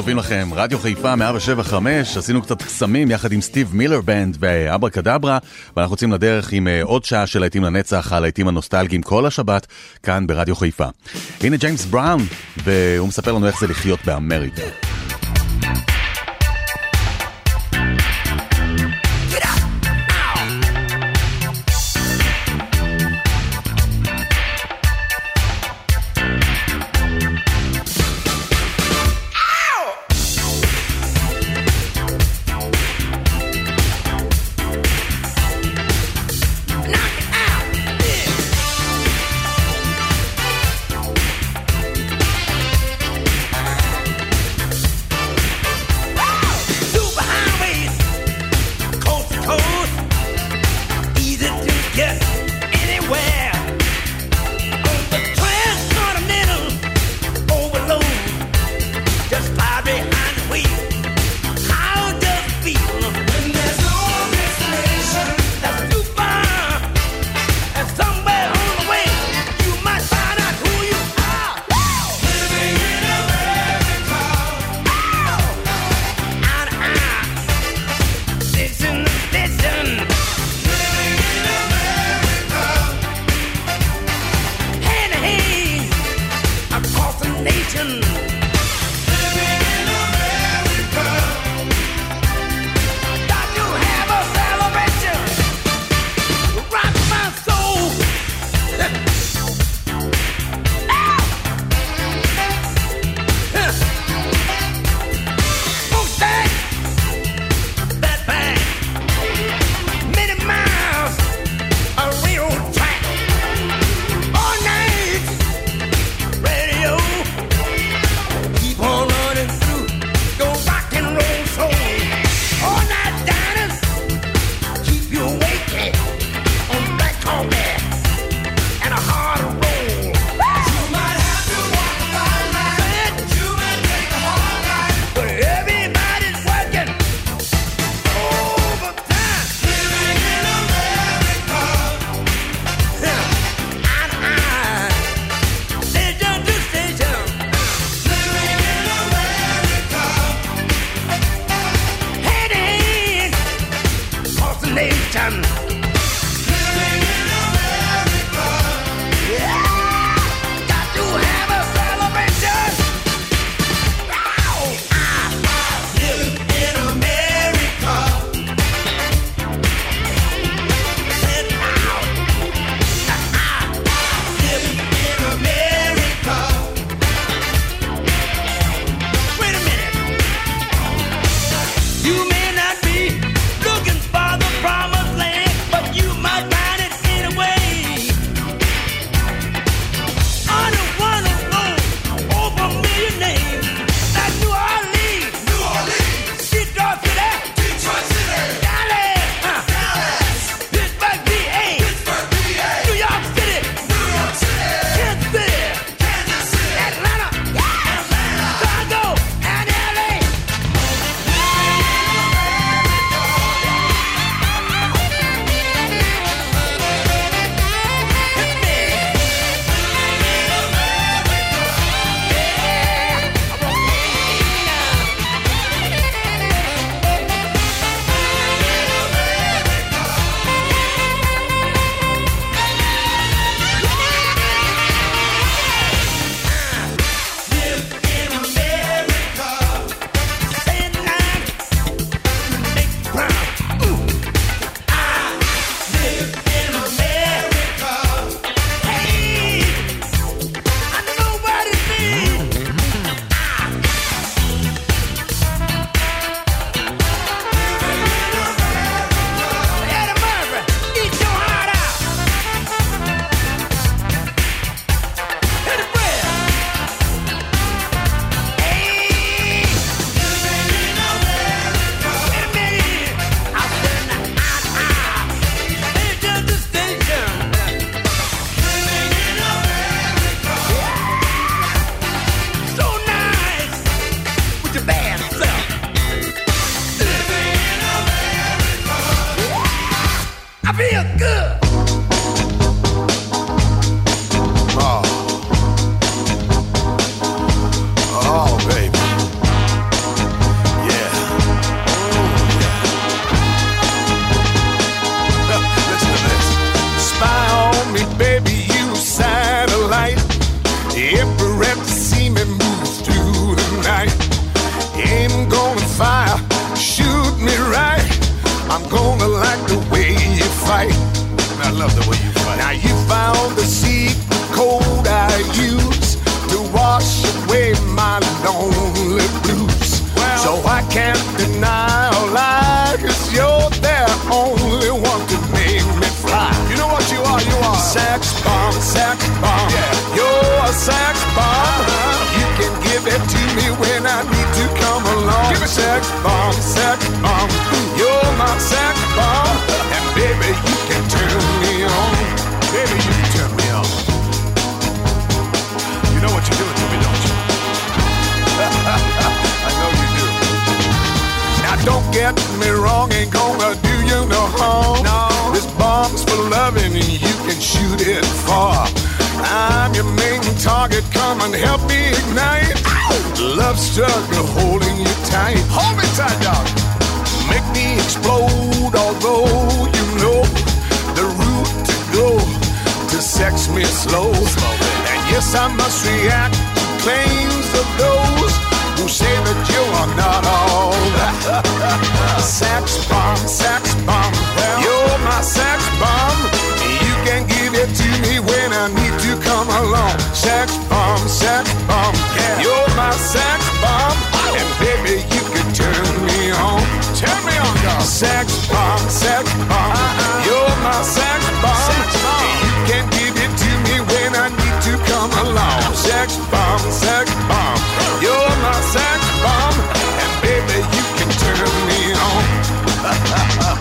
טובים לכם, רדיו חיפה 175, עשינו קצת קסמים יחד עם סטיב מילר בנד ואברה קדברה, ואנחנו יוצאים לדרך עם אה, עוד שעה של להיטים לנצח, הלהיטים הנוסטלגיים כל השבת, כאן ברדיו חיפה. הנה ג'יימס בראון, והוא מספר לנו איך זה לחיות באמריקה. Get me wrong, ain't gonna do you no harm. No. This bomb's for loving and you can shoot it far. I'm your main target, come and help me ignite. Love struggle holding you tight. Hold me tight, dog. Make me explode, although you know the route to go to sex me slow. And yes, I must react to claims of those who say that you are not all sex bomb, sex bomb. You're my sex bomb. You can give it to me when I need to come along. Sex bomb, sex bomb. You're my sex bomb. And baby, you can turn me on. Turn me on, dog. Sex bomb, sex bomb. Uh-uh. You're my sex bomb. You can to. Sex bomb, sex bomb. You're my sex bomb. And baby, you can turn me on.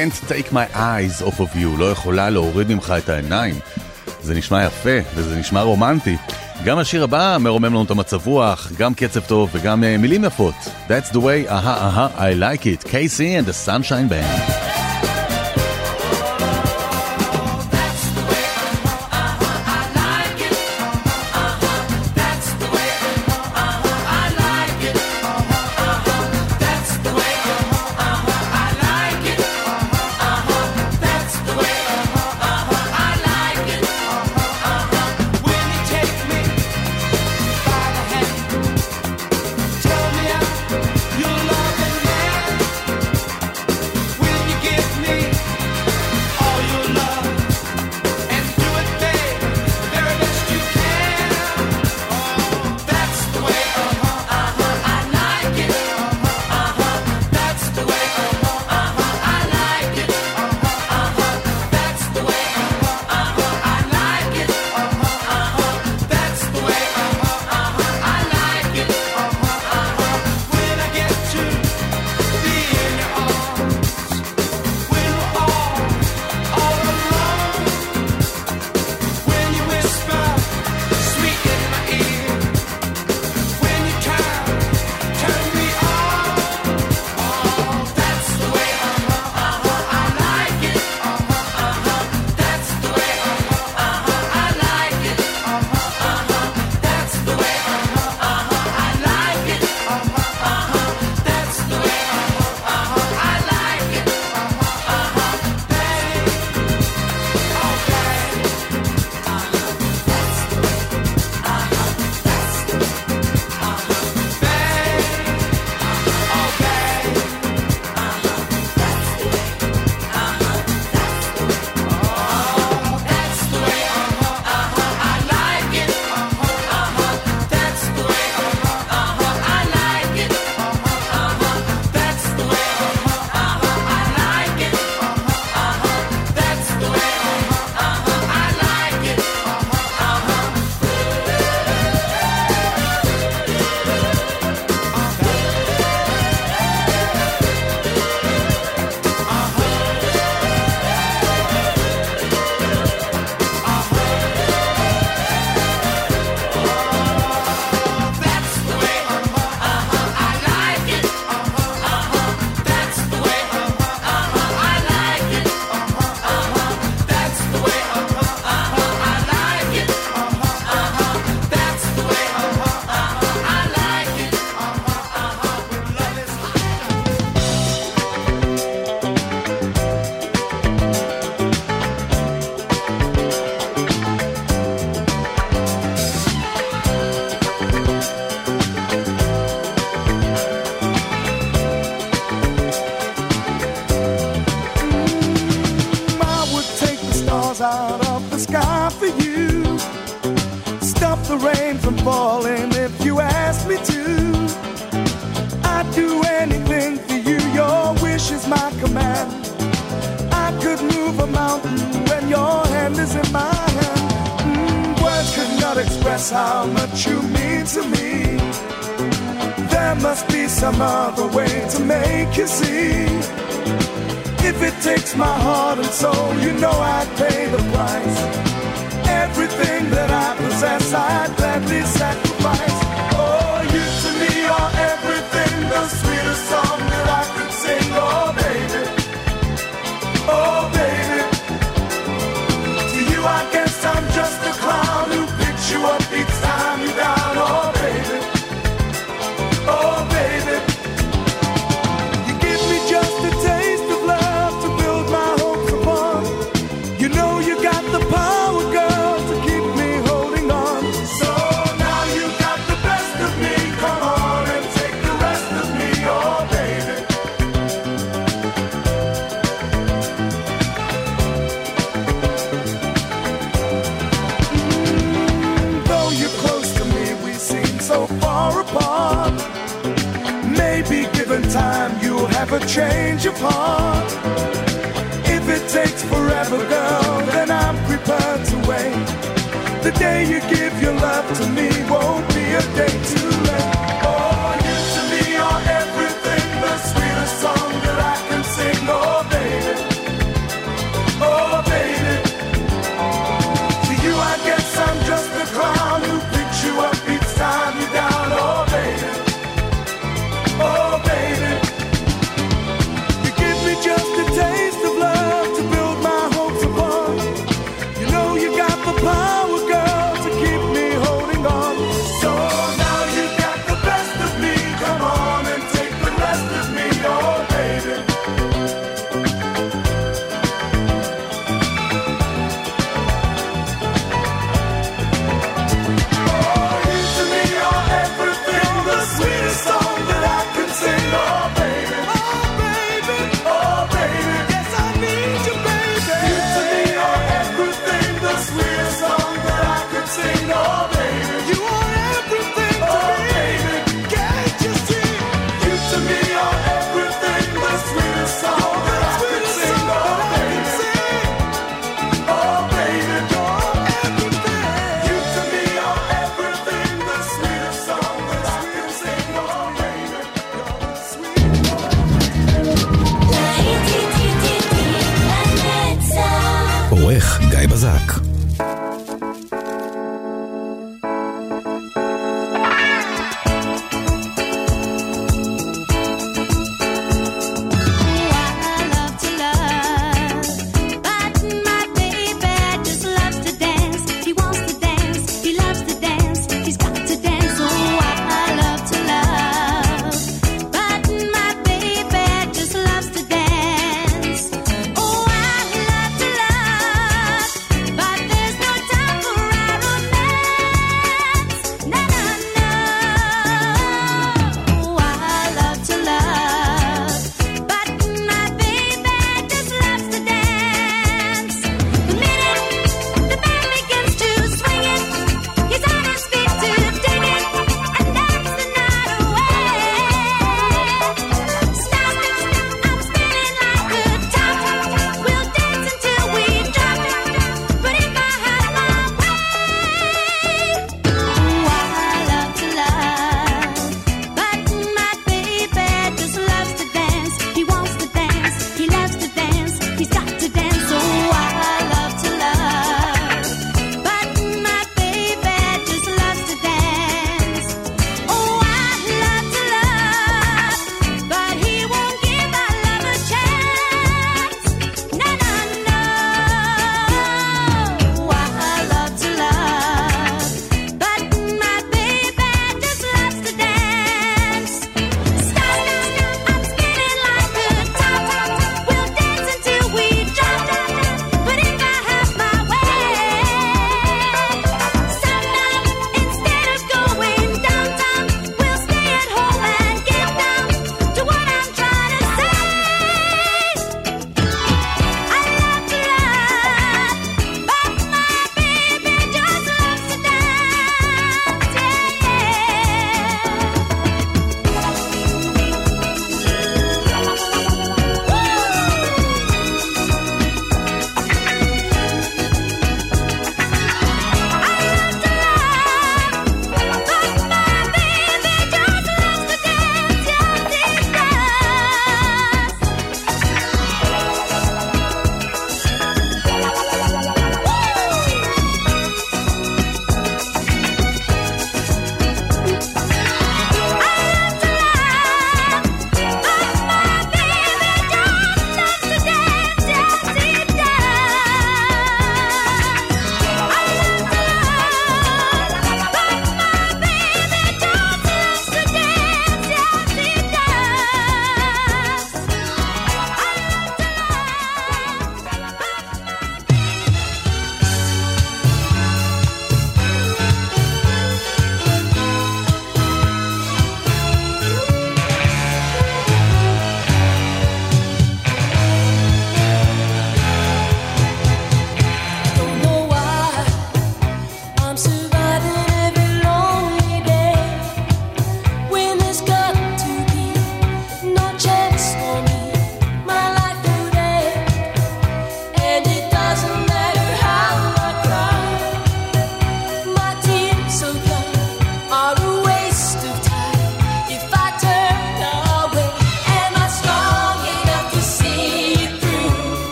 can't take my eyes off of you, לא יכולה להוריד ממך את העיניים. זה נשמע יפה וזה נשמע רומנטי. גם השיר הבא מרומם לנו את המצב רוח, גם קצב טוב וגם אה, מילים יפות. That's the way, אהה אהה, I like it, Casey and the Sunshine Band.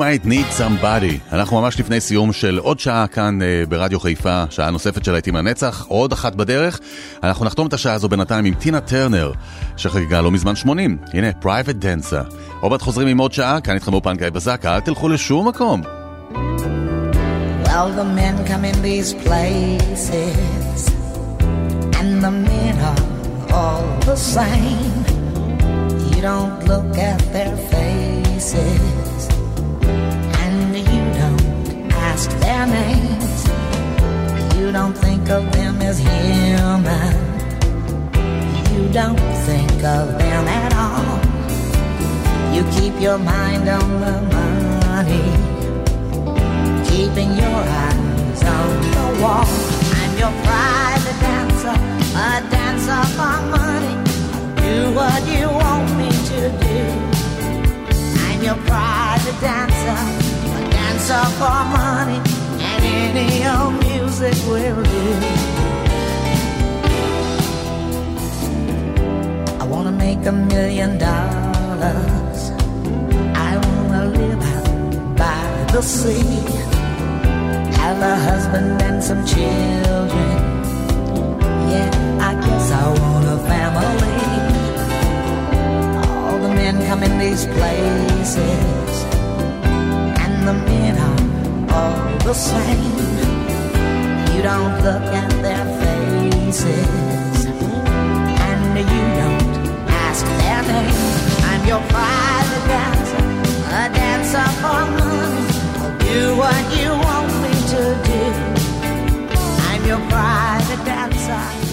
Might need somebody. אנחנו ממש לפני סיום של עוד שעה כאן אה, ברדיו חיפה, שעה נוספת של להיטים לנצח, עוד אחת בדרך. אנחנו נחתום את השעה הזו בינתיים עם טינה טרנר, שחגגה לא מזמן 80. הנה, פרייבט דנסה. עוד מעט חוזרים עם עוד שעה, כאן איתכם באופן גיא בזק, אל תלכו לשום מקום. Well. You don't look at their faces, don't their names. You don't think of them as human. You don't think of them at all. You keep your mind on the money keeping your eyes on the wall. I'm your private dancer, a dancer for money. Do what you want me to do. I'm your private dancer, dancer for money, and any old music will do. I wanna make a million dollars. I wanna live by the sea have a husband and some children. Yeah, I guess I want a family. All the men come in these places, the mirror all the same. You don't look at their faces, and you don't ask their name. I'm your private dancer, a dancer for money. I'll do what you want me to do. I'm your private dancer.